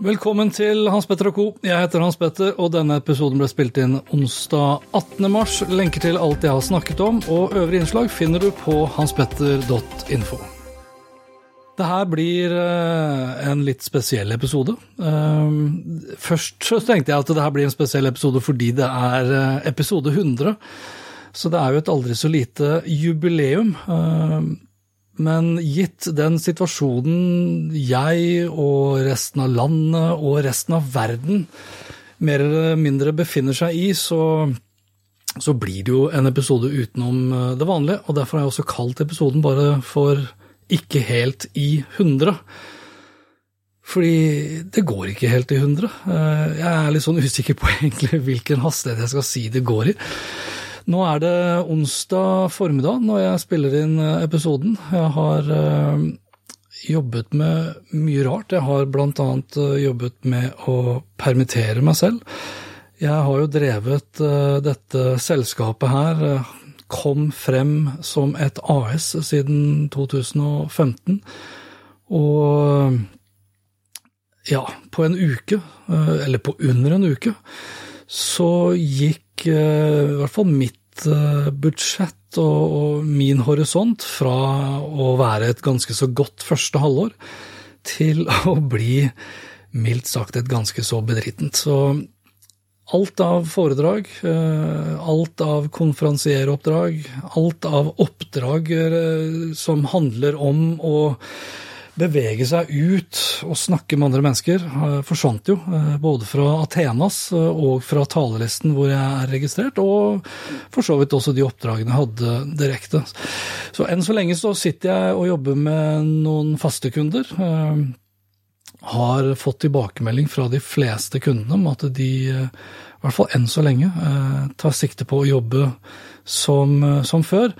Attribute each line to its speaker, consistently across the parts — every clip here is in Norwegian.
Speaker 1: Velkommen til Hans Petter og co. Jeg heter Hans Petter, og denne episoden ble spilt inn onsdag 18. mars. Lenker til alt jeg har snakket om, og øvrige innslag finner du på hanspetter.info. Det her blir eh, en litt spesiell episode. Eh, først så tenkte jeg at det her blir en spesiell episode fordi det er eh, episode 100. Så det er jo et aldri så lite jubileum. Men gitt den situasjonen jeg og resten av landet og resten av verden mer eller mindre befinner seg i, så, så blir det jo en episode utenom eh, det vanlige. Og derfor har jeg også kalt episoden bare for Ikke helt i 100. Fordi det går ikke helt i 100. Eh, jeg er litt sånn usikker på egentlig hvilken hastighet jeg skal si det går i. Nå er det onsdag formiddag når jeg spiller inn eh, episoden. Jeg har øh, jobbet med mye rart. Jeg har bl.a. jobbet med å permittere meg selv. Jeg har jo drevet dette selskapet her, kom frem som et AS siden 2015. Og ja, på en uke, eller på under en uke, så gikk i hvert fall mitt Eh, budsjett og, og min horisont fra å være et ganske så godt første halvår til å bli mildt sagt et ganske så bedrittent. Så alt av foredrag, eh, alt av konferansieroppdrag, alt av oppdrag eh, som handler om å bevege seg ut og snakke med andre mennesker eh, forsvant jo. Eh, både fra Athenas eh, og fra talerlisten hvor jeg er registrert, og for så vidt også de oppdragene jeg hadde direkte. Så enn så lenge så sitter jeg og jobber med noen faste kunder. Har fått tilbakemelding fra de fleste kundene om at de, i hvert fall enn så lenge, tar sikte på å jobbe som, som før.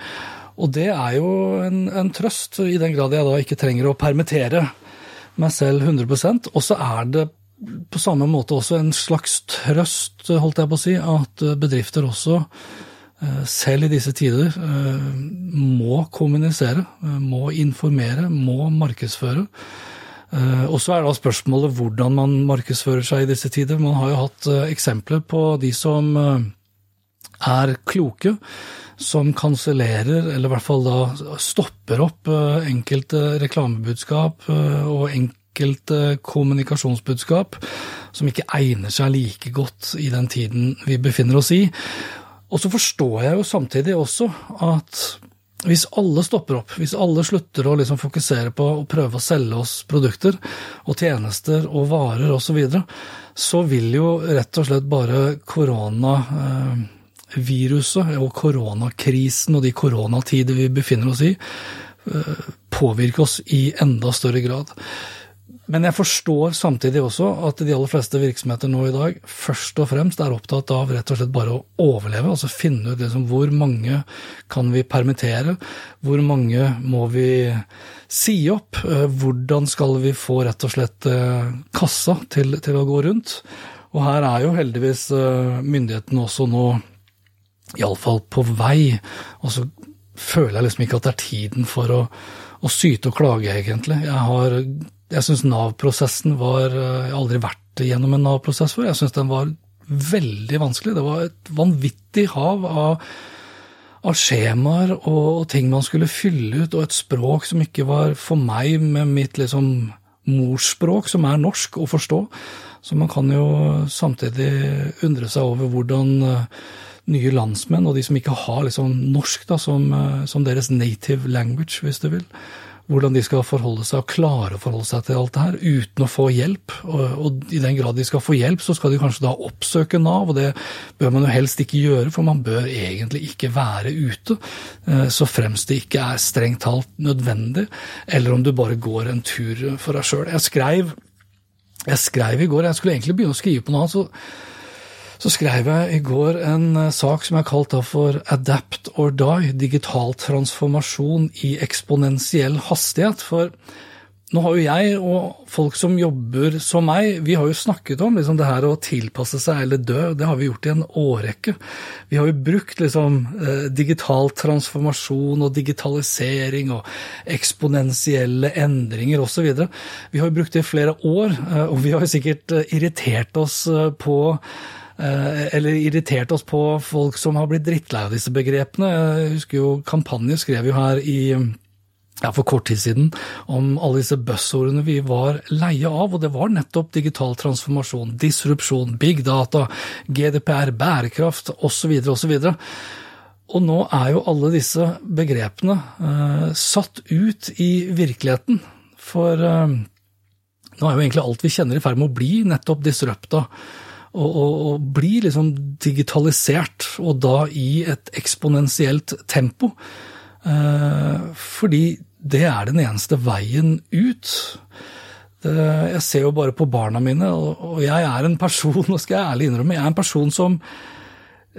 Speaker 1: Og det er jo en, en, trøst, i den grad jeg da ikke trenger å permittere meg selv 100% Og så er det på samme måte også en slags trøst, holdt jeg på å si, at bedrifter også, eh, selv i disse tider, eh, må kommunisere, eh, må informere, må markedsføre. Og så er da spørsmålet hvordan man markedsfører seg i disse tider. Man har jo hatt eksempler på de som er kloke, som kansellerer, eller i hvert fall da stopper opp eh, enkelte reklamebudskap eh, og enkelte kommunikasjonsbudskap som ikke egner seg like godt i den tiden vi befinner oss i. Og så forstår jeg jo samtidig også at hvis alle stopper opp, hvis alle slutter å liksom fokusere på å prøve å selge oss produkter og tjenester og varer osv., så, videre, så vil jo rett og slett bare korona eh, viruset og koronakrisen og de koronatider vi befinner oss i, eh, påvirke oss i enda større grad. Men jeg forstår samtidig også at de aller fleste virksomheter nå i dag først og fremst er opptatt av rett og slett bare å overleve, altså finne ut liksom hvor mange kan vi permittere, hvor mange må vi si opp, eh, hvordan skal vi få rett og slett eh, kassa til, til å gå rundt. Og her er jo heldigvis myndighetene også nå iallfall på vei. Og så føler jeg liksom ikke at det er tiden for å, å syte og klage, egentlig. Jeg har jeg syns Nav-prosessen var Jeg har aldri vært gjennom en Nav-prosess før. Jeg syns den var veldig vanskelig. Det var et vanvittig hav av, av skjemaer og, og, ting man skulle fylle ut, og et språk som ikke var for meg med mitt liksom morsspråk, som er norsk, å forstå. Så man kan jo samtidig undre seg over hvordan nye landsmenn, og de som ikke har liksom norsk da, som, eh, som, deres native language, hvis du vil. hvordan de skal forholde seg og klare å forholde seg til alt det her uten å få hjelp. Og, og i den grad de skal få hjelp, så skal de kanskje da oppsøke Nav, og det bør man jo helst ikke gjøre, for man bør egentlig ikke være ute, eh, så fremst det ikke er strengt talt nødvendig, eller om du bare går en tur for deg sjøl. Jeg jeg skrev i går, jeg skulle egentlig begynne å skrive på noe annet, så så skrev jeg i går en eh, sak som jeg kalte for Adapt or Die, digital transformasjon i eksponentiell hastighet. For nå har jo jeg og folk som jobber som meg, vi har jo snakket om liksom det her å tilpasse seg eller dø. Det har vi gjort i en årrekke. Vi har jo brukt liksom eh, digital transformasjon og digitalisering og eksponentielle endringer osv. Vi har jo brukt det i flere år, eh, og vi har jo sikkert irritert oss på eller irritert oss på folk som har blitt drittlei av disse begrepene. Jeg husker jo Kampanje skrev jo her i ja, for kort tid siden om alle disse buzzordene vi var leie av, og det var nettopp digital transformasjon, disrupsjon, big data, GDPR, bærekraft osv. osv. Og nå er jo alle disse begrepene uh, satt ut i virkeligheten. For uh, nå er jo egentlig alt vi kjenner i ferd med å bli nettopp disrupta og, og, og blir liksom digitalisert, og da i et eksponentielt tempo. Eh, fordi det er den eneste veien ut. Jeg ser jo bare på barna mine, og jeg er en person, nå skal jeg ærlig innrømme, jeg er en person som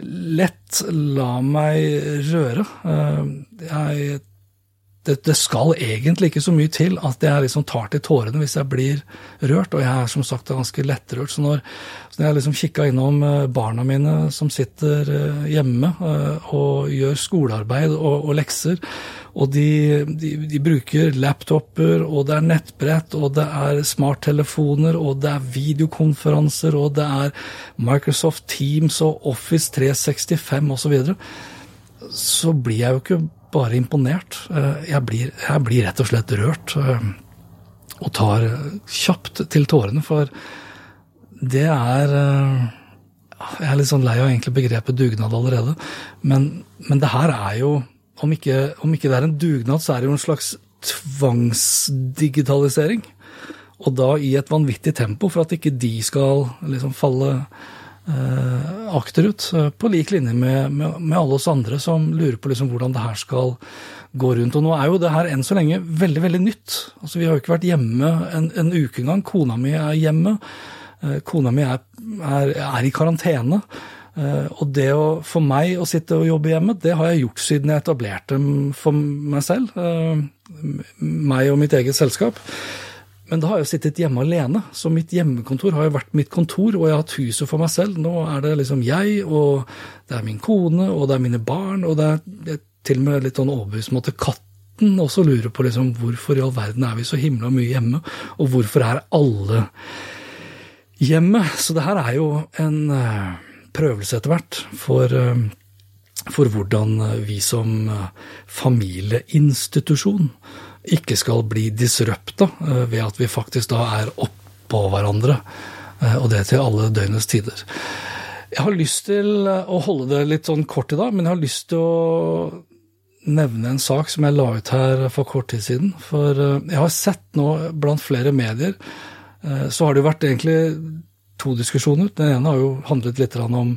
Speaker 1: lett lar meg røre. Eh, jeg det, det, skal egentlig ikke så mye til at jeg liksom tar til tårene hvis jeg blir rørt. Og jeg er som sagt ganske lettrørt. Så når, så når jeg liksom kikka innom eh, barna mine som sitter eh, hjemme eh, og gjør skolearbeid og, og lekser, og de, de, de, bruker laptoper, og det er nettbrett, og det er smarttelefoner, og det er videokonferanser, og det er Microsoft Teams og Office 365 osv., så, videre, så blir jeg jo ikke bare imponert. Eh, jeg blir, jeg blir rett og slett rørt. Eh, og tar kjapt til tårene, for det er eh, Jeg er litt sånn lei av egentlig begrepet dugnad allerede, men, men det her er jo om ikke, om ikke det er en dugnad, så er det jo en slags tvangsdigitalisering. Og da i et vanvittig tempo, for at ikke de skal liksom falle eh, akterut. Eh, på lik linje med, med, med, alle oss andre som lurer på liksom hvordan det her skal gå rundt. Og nå er jo det her enn så lenge veldig, veldig nytt. Altså Vi har jo ikke vært hjemme en, en uke engang. Kona mi er hjemme. Eh, kona mi er, er, er i karantene. Uh, og det å, for meg å sitte og jobbe hjemme, det har jeg gjort siden jeg etablerte for meg selv. Meg og mitt eget selskap. Men da har jeg jo sittet hjemme alene, så mitt hjemmekontor har jo vært mitt kontor, og jeg har hatt huset for meg selv. Nå er det liksom jeg, og det er min kone, og det er mine barn, og det er, til og med litt sånn overbevist om at katten også lurer på liksom hvorfor i all verden er vi så himla mye hjemme, og hvorfor er alle hjemme? Så det her er jo en eh, prøvelse etter hvert for eh, for hvordan vi som eh, familieinstitusjon ikke skal bli disrupta eh, ved at vi faktisk da er oppå hverandre, eh, og det til alle døgnets tider. Jeg har lyst til å holde det litt sånn kort i dag, men jeg har lyst til å nevne en sak som jeg la ut her for kort tid siden. For eh, jeg har sett nå blant flere medier, så har det jo vært egentlig to diskusjoner. Den ene har jo handlet litt om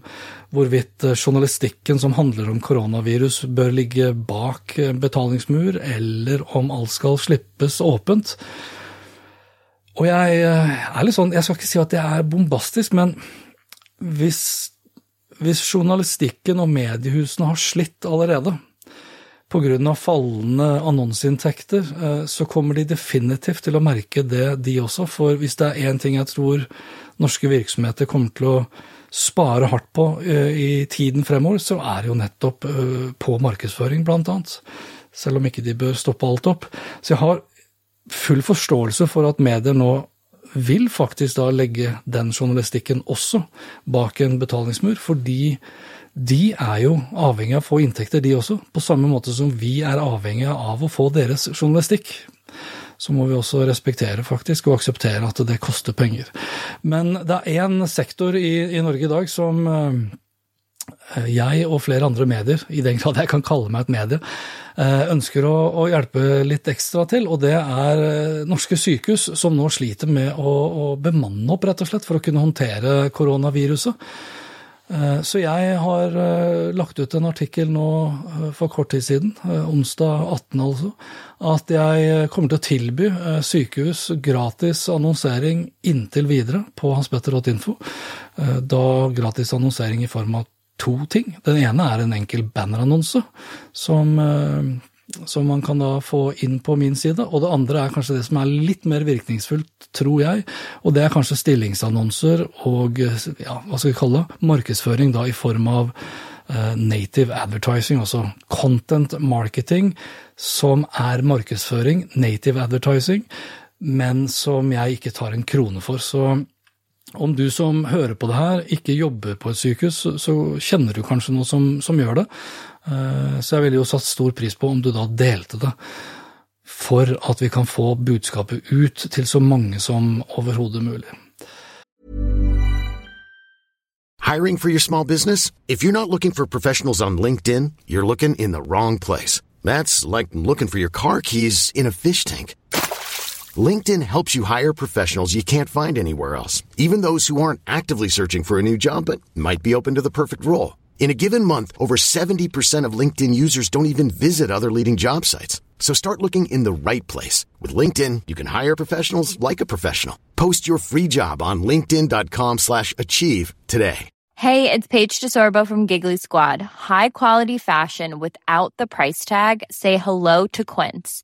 Speaker 1: hvorvidt eh, journalistikken som handler om koronavirus bør ligge bak eh, betalingsmur, eller om alt skal slippes åpent. Og jeg eh, er litt sånn, jeg skal ikke si at jeg er bombastisk, men hvis, hvis journalistikken og mediehusene har slitt allerede, pga. fallende annonseinntekter, så kommer de definitivt til å merke det, de også. For hvis det er én ting jeg tror norske virksomheter kommer til å spare hardt på eh, i tiden fremover, så er det jo nettopp eh, på markedsføring, blant annet. Selv om ikke de bør stoppe alt opp. Så jeg har full forståelse for at medier nå vil faktisk da legge den journalistikken også bak en betalingsmur, fordi de er jo avhengig av å få inntekter, de også, på samme måte som vi er avhengig av å få deres journalistikk så må vi også respektere faktisk og akseptere at det koster penger. Men det er én sektor i, i, Norge i dag som, eh, jeg og flere andre medier, i den grad jeg kan kalle meg et medie, eh, ønsker å, å hjelpe litt ekstra til. Og det er eh, norske sykehus som nå sliter med å, å bemanne opp, rett og slett, for å kunne håndtere koronaviruset. Eh, så jeg har lagt ut en artikkel nå for kort tid siden, onsdag 18 altså, at jeg kommer til å tilby sykehus gratis annonsering inntil videre på hanspetter.info. Da gratis annonsering i form av to ting. Den ene er en enkel bannerannonse som, eh, som, man kan da få inn på min side. Og det andre er kanskje det som er litt mer virkningsfullt, tror jeg. Og det er kanskje stillingsannonser og ja, hva skal vi kalle det, markedsføring da i form av uh, native advertising, altså content marketing, som er markedsføring, native advertising, men som jeg ikke tar en krone for. Så om du som hører på det her, ikke jobber på et sykehus, så kjenner du kanskje noe som, som gjør det. Eh, så jeg ville jo satt stor pris på om du da delte det, for at vi kan få budskapet ut til så mange som overhodet mulig.
Speaker 2: Hiring for your small business? If you're not looking for professionals on LinkedIn, you're looking in the wrong place. That's like looking for your car keys in a fish tank. LinkedIn helps you hire professionals you can't find anywhere else, even those who aren't actively searching for a new job but might be open to the perfect role. In a given month, over 70% of LinkedIn users don't even visit other leading job sites. So start looking in the right place. With LinkedIn, you can hire professionals like a professional. Post your free job on linkedin.com slash achieve today.
Speaker 3: Hey, it's Paige DeSorbo from Giggly Squad. High quality fashion without the price tag. Say hello to Quince.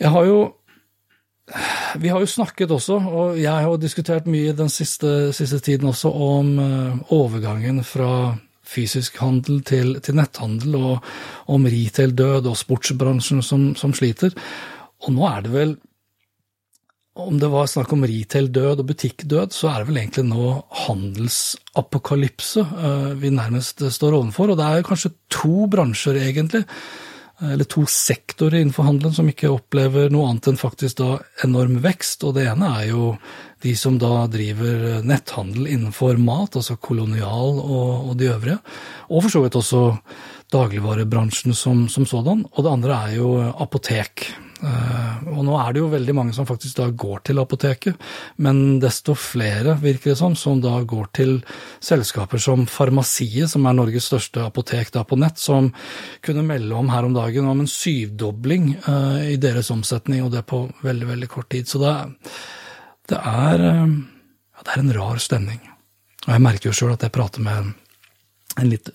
Speaker 1: Jeg har jo vi har jo snakket også, og jeg har diskutert mye den siste, siste tiden også, om uh, overgangen fra fysisk handel til, til, netthandel, og om retail-død og sportsbransjen som, som, sliter. Og nå er det vel Om det var snakk om retail-død og butikkdød, så er det vel egentlig nå handelsapokalypse uh, vi nærmest står overfor. Og det er kanskje to bransjer, egentlig eller to sektorer innenfor handelen som ikke opplever noe annet enn faktisk da enorm vekst. Og det ene er jo de som da driver netthandel innenfor mat, altså kolonial og, og de øvrige. Og for så vidt også dagligvarebransjen som, som sådan. Og det andre er jo apotek. Eh, og nå er det jo veldig mange som faktisk da går til apoteket, men desto flere, virker det som, som da går til selskaper som Farmasiet, som er Norges største apotek da på nett, som kunne melde om her om dagen om en syvdobling uh, i deres omsetning, og det på veldig, veldig kort tid. Så det, det er, ja, det er en rar stemning. Og jeg merker jo sjøl at jeg prater med en litt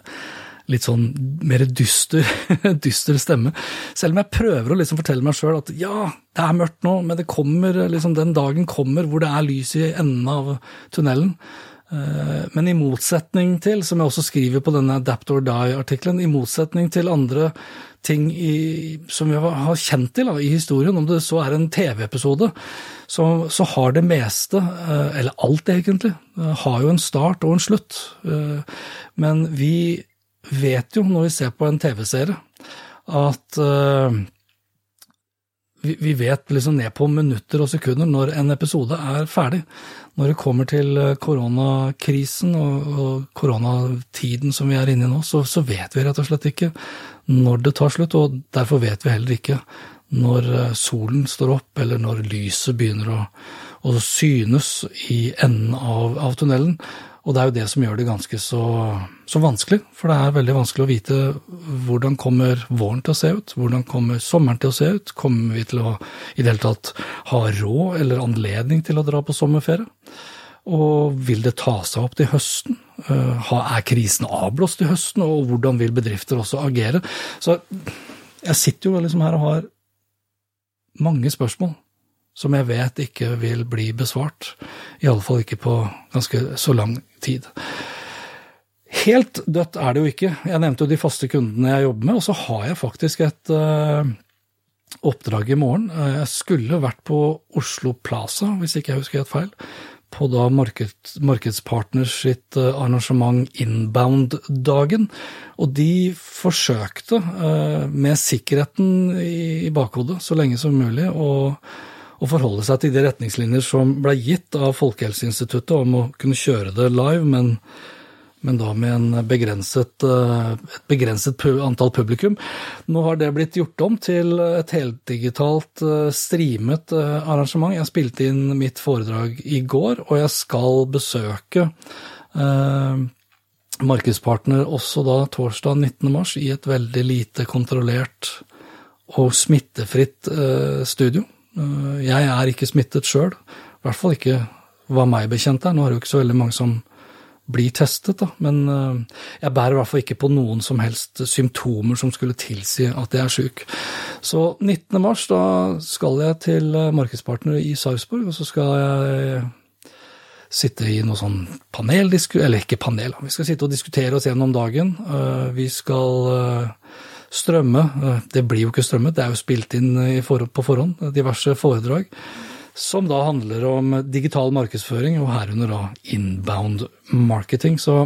Speaker 1: litt sånn mer dyster, dyster stemme. Selv om jeg prøver å liksom fortelle meg sjøl at ja, det er mørkt nå, men kommer, liksom den dagen kommer hvor det er lys i enden av tunnelen. Eh, men i motsetning til, som jeg også skriver på denne Adapt or Die-artikkelen, i motsetning til andre ting i, som vi har kjent til da, i historien, om det så er en TV-episode, så, så, har det meste, eh, eller alt egentlig, eh, har jo en start og en slutt. Men vi vet jo, når vi ser på en TV-serie, at uh, vi, vi, vet liksom ned på minutter og sekunder når en episode er ferdig. Når det kommer til eh, koronakrisen og, og koronatiden som vi er inne i nå, så, så, vet vi rett og slett ikke når det tar slutt, og derfor vet vi heller ikke når eh, solen står opp, eller når lyset begynner å, å synes i enden av, av tunnelen. Og det er jo det som gjør det ganske så, så, vanskelig. For det er veldig vanskelig å vite hvordan kommer våren til å se ut? Hvordan kommer sommeren til å se ut? Kommer vi til å i det hele tatt ha råd eller anledning til å dra på sommerferie? Og vil det ta seg opp til høsten? Eh, er krisen avblåst til høsten? Og hvordan vil bedrifter også agere? Så jeg sitter jo liksom her og har mange spørsmål som jeg vet ikke vil bli besvart. Iallfall ikke på ganske så lang tid. helt dødt er det jo ikke. Jeg nevnte jo de faste kundene jeg jobber med, og så har jeg faktisk et uh, oppdrag i morgen. Jeg skulle vært på Oslo Plaza, hvis ikke jeg husker helt feil på da marked, Markedspartners sitt uh, arrangement Inbound-dagen. Og de forsøkte, med sikkerheten i, bakhodet så lenge som mulig, å, å, forholde seg til de retningslinjer som ble gitt av Folkehelseinstituttet om å kunne kjøre det live, men men da med en begrenset, eh, et begrenset antall publikum. Nå har det blitt gjort om til et heldigitalt eh, streamet eh, arrangement. Jeg spilte inn mitt foredrag i går, og jeg skal besøke eh, Markedspartner også da torsdag 19. mars i et veldig lite kontrollert og smittefritt eh, studio. Jeg er ikke smittet sjøl, i hvert fall ikke hva meg bekjent er. Nå er det jo ikke så veldig mange som blir testet, da. Men eh, jeg bærer i hvert fall ikke på noen som helst symptomer som skulle tilsi at jeg er syk. Så 19. mars, da skal jeg til eh, Markedspartner i Sarpsborg, og så skal jeg sitte i noe sånn paneldisku... Eller ikke panel, vi skal sitte og diskutere oss gjennom dagen. Eh, vi skal strømme. Det blir jo ikke strømmet, det er jo spilt inn på forhånd, diverse foredrag som da handler om digital markedsføring, og herunder da inbound marketing. Så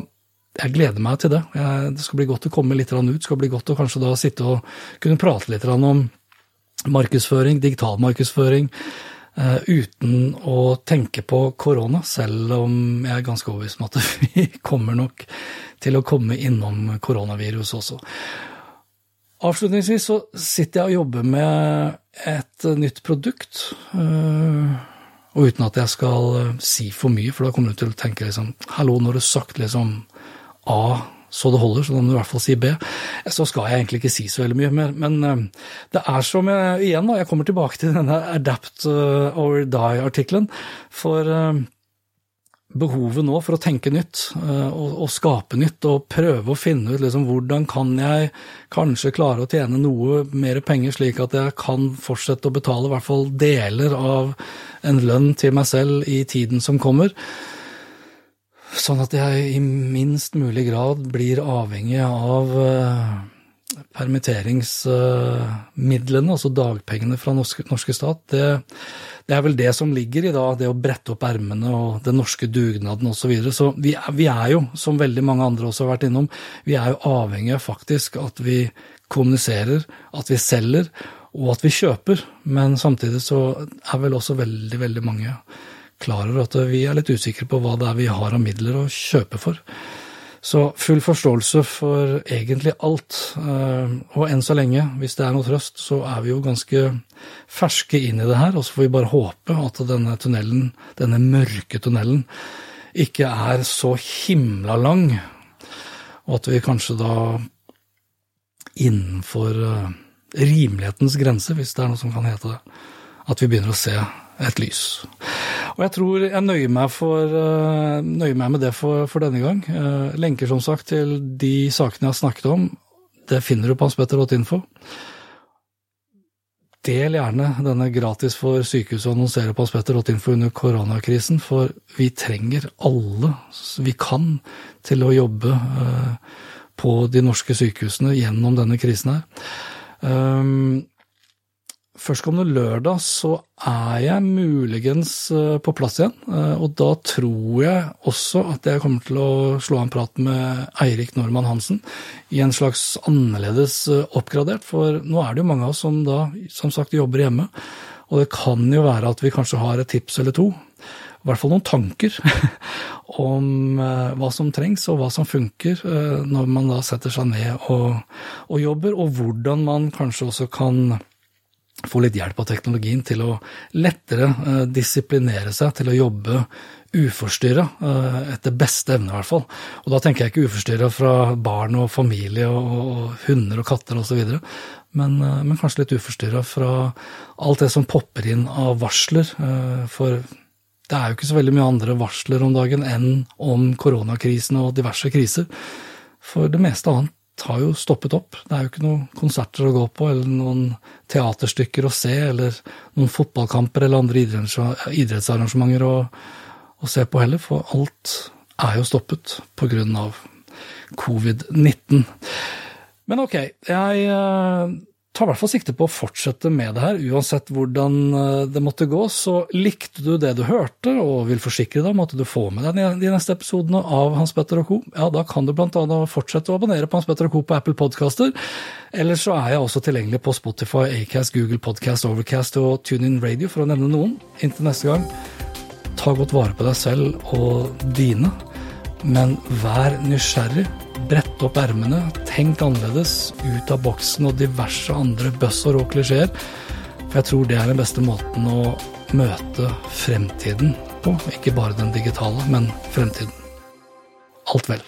Speaker 1: jeg gleder meg til det. Det skal bli godt å komme litt ut. Skal bli godt å kanskje da sitte og kunne prate litt om markedsføring, digital markedsføring, uten å tenke på korona, selv om jeg er ganske overbevist om at vi kommer nok til å komme innom koronavirus også. Avslutningsvis så sitter jeg og jobber med et nytt produkt. Eh, og uten at jeg skal eh, si for mye, for da kommer du til å tenke liksom Hallo, når du har sagt liksom A så det holder, så da må du i hvert fall si B. Så skal jeg egentlig ikke si så veldig mye mer. Men eh, det er som jeg, igjen, da, jeg kommer tilbake til denne Adapt or Die-artikkelen. For behovet nå for å tenke nytt eh, og, og, skape nytt, og prøve å finne ut liksom, hvordan kan jeg kanskje klare å tjene noe mer penger, slik at jeg kan fortsette å betale i hvert fall deler av en lønn til meg selv i tiden som kommer. Sånn at jeg i minst mulig grad blir avhengig av uh, permitteringsmidlene, altså dagpengene fra norske, norske stat, det, det, er vel det som ligger i da, det å brette opp ermene og den norske dugnaden osv. Så, videre. så vi vi er jo, som veldig mange andre også har vært innom, vi er jo avhengig av faktisk at vi kommuniserer, at vi selger og at vi kjøper. Men samtidig så er vel også veldig, veldig mange klar over at vi er litt usikre på hva det er vi har av midler å kjøpe for. Så full forståelse for egentlig alt. Eh, og enn så lenge, hvis det er noe trøst, så er vi jo ganske ferske inn i det her. Og så får vi bare håpe at denne tunnelen, denne mørke tunnelen, ikke er så himla lang. Og at vi kanskje da innenfor eh, rimelighetens grense, hvis det er noe som kan hete det, at vi begynner å se et lys. Og jeg tror jeg nøyer meg, for, uh, nøyer meg med det for, for denne gang. Uh, lenker som sagt til de sakene jeg har snakket om, det finner du på hanspetter.info. Del gjerne denne gratis for sykehuset å annonsere på hanspetter.info under koronakrisen, for vi trenger alle vi kan til å jobbe uh, på de norske sykehusene gjennom denne krisen her. Førstkommende lørdag så er jeg muligens eh, på plass igjen, eh, og da tror jeg også at jeg kommer til å slå en prat med Eirik Normann Hansen i en slags annerledes eh, oppgradert, for nå er det jo mange av oss som da som sagt jobber hjemme, og det kan jo være at vi kanskje har et tips eller to, i hvert fall noen tanker om hva som trengs og hva som funker når man da setter seg ned og, og jobber, og hvordan man kanskje også kan få litt hjelp av teknologien til å lettere eh, disiplinere seg til å jobbe uforstyrra, eh, etter beste evne i hvert fall. Og da tenker jeg ikke uforstyrra fra barn og familie og, hunder og katter osv., men, eh, men kanskje litt uforstyrra fra alt det som popper inn av varsler. For det er jo ikke så veldig mye andre varsler om dagen enn om koronakrisen og diverse kriser. For det meste annet har jo stoppet opp. Det er jo ikke noen konserter å gå på, eller noen teaterstykker å se, eller noen fotballkamper eller andre idrettsarrangementer å, å se på heller, for alt er jo stoppet av covid-19. Men ok, jeg eh, tar i hvert fall sikte på å fortsette med det her, uansett hvordan eh, det måtte gå. Så likte du det du hørte, og vil forsikre deg om at du får med deg de neste episodene av Hans Petter og co., ja, da kan du bl.a. fortsette å abonnere på Hans Petter og co. på Apple Podcaster. Eller så er jeg også tilgjengelig på Spotify, Acast, Google Podcast, Overcast og TuneIn Radio, for å nevne noen. Inntil neste gang, ta godt vare på deg selv og dine, men vær nysgjerrig brette opp ermene, tenk annerledes, ut av boksen og diverse andre buzzord og klisjeer. For jeg tror det er den beste måten å møte fremtiden på. Ikke bare den digitale, men fremtiden. Alt vel.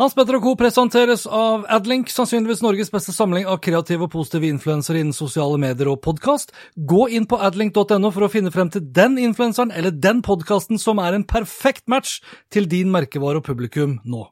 Speaker 1: Hans Petter og Co. presenteres av Adlink, sannsynligvis Norges beste samling av kreative og positive influensere innen sosiale medier og podkast. Gå inn på adlink.no for å finne frem til den influenseren eller den podkasten som er en perfekt match til din merkevare og publikum nå.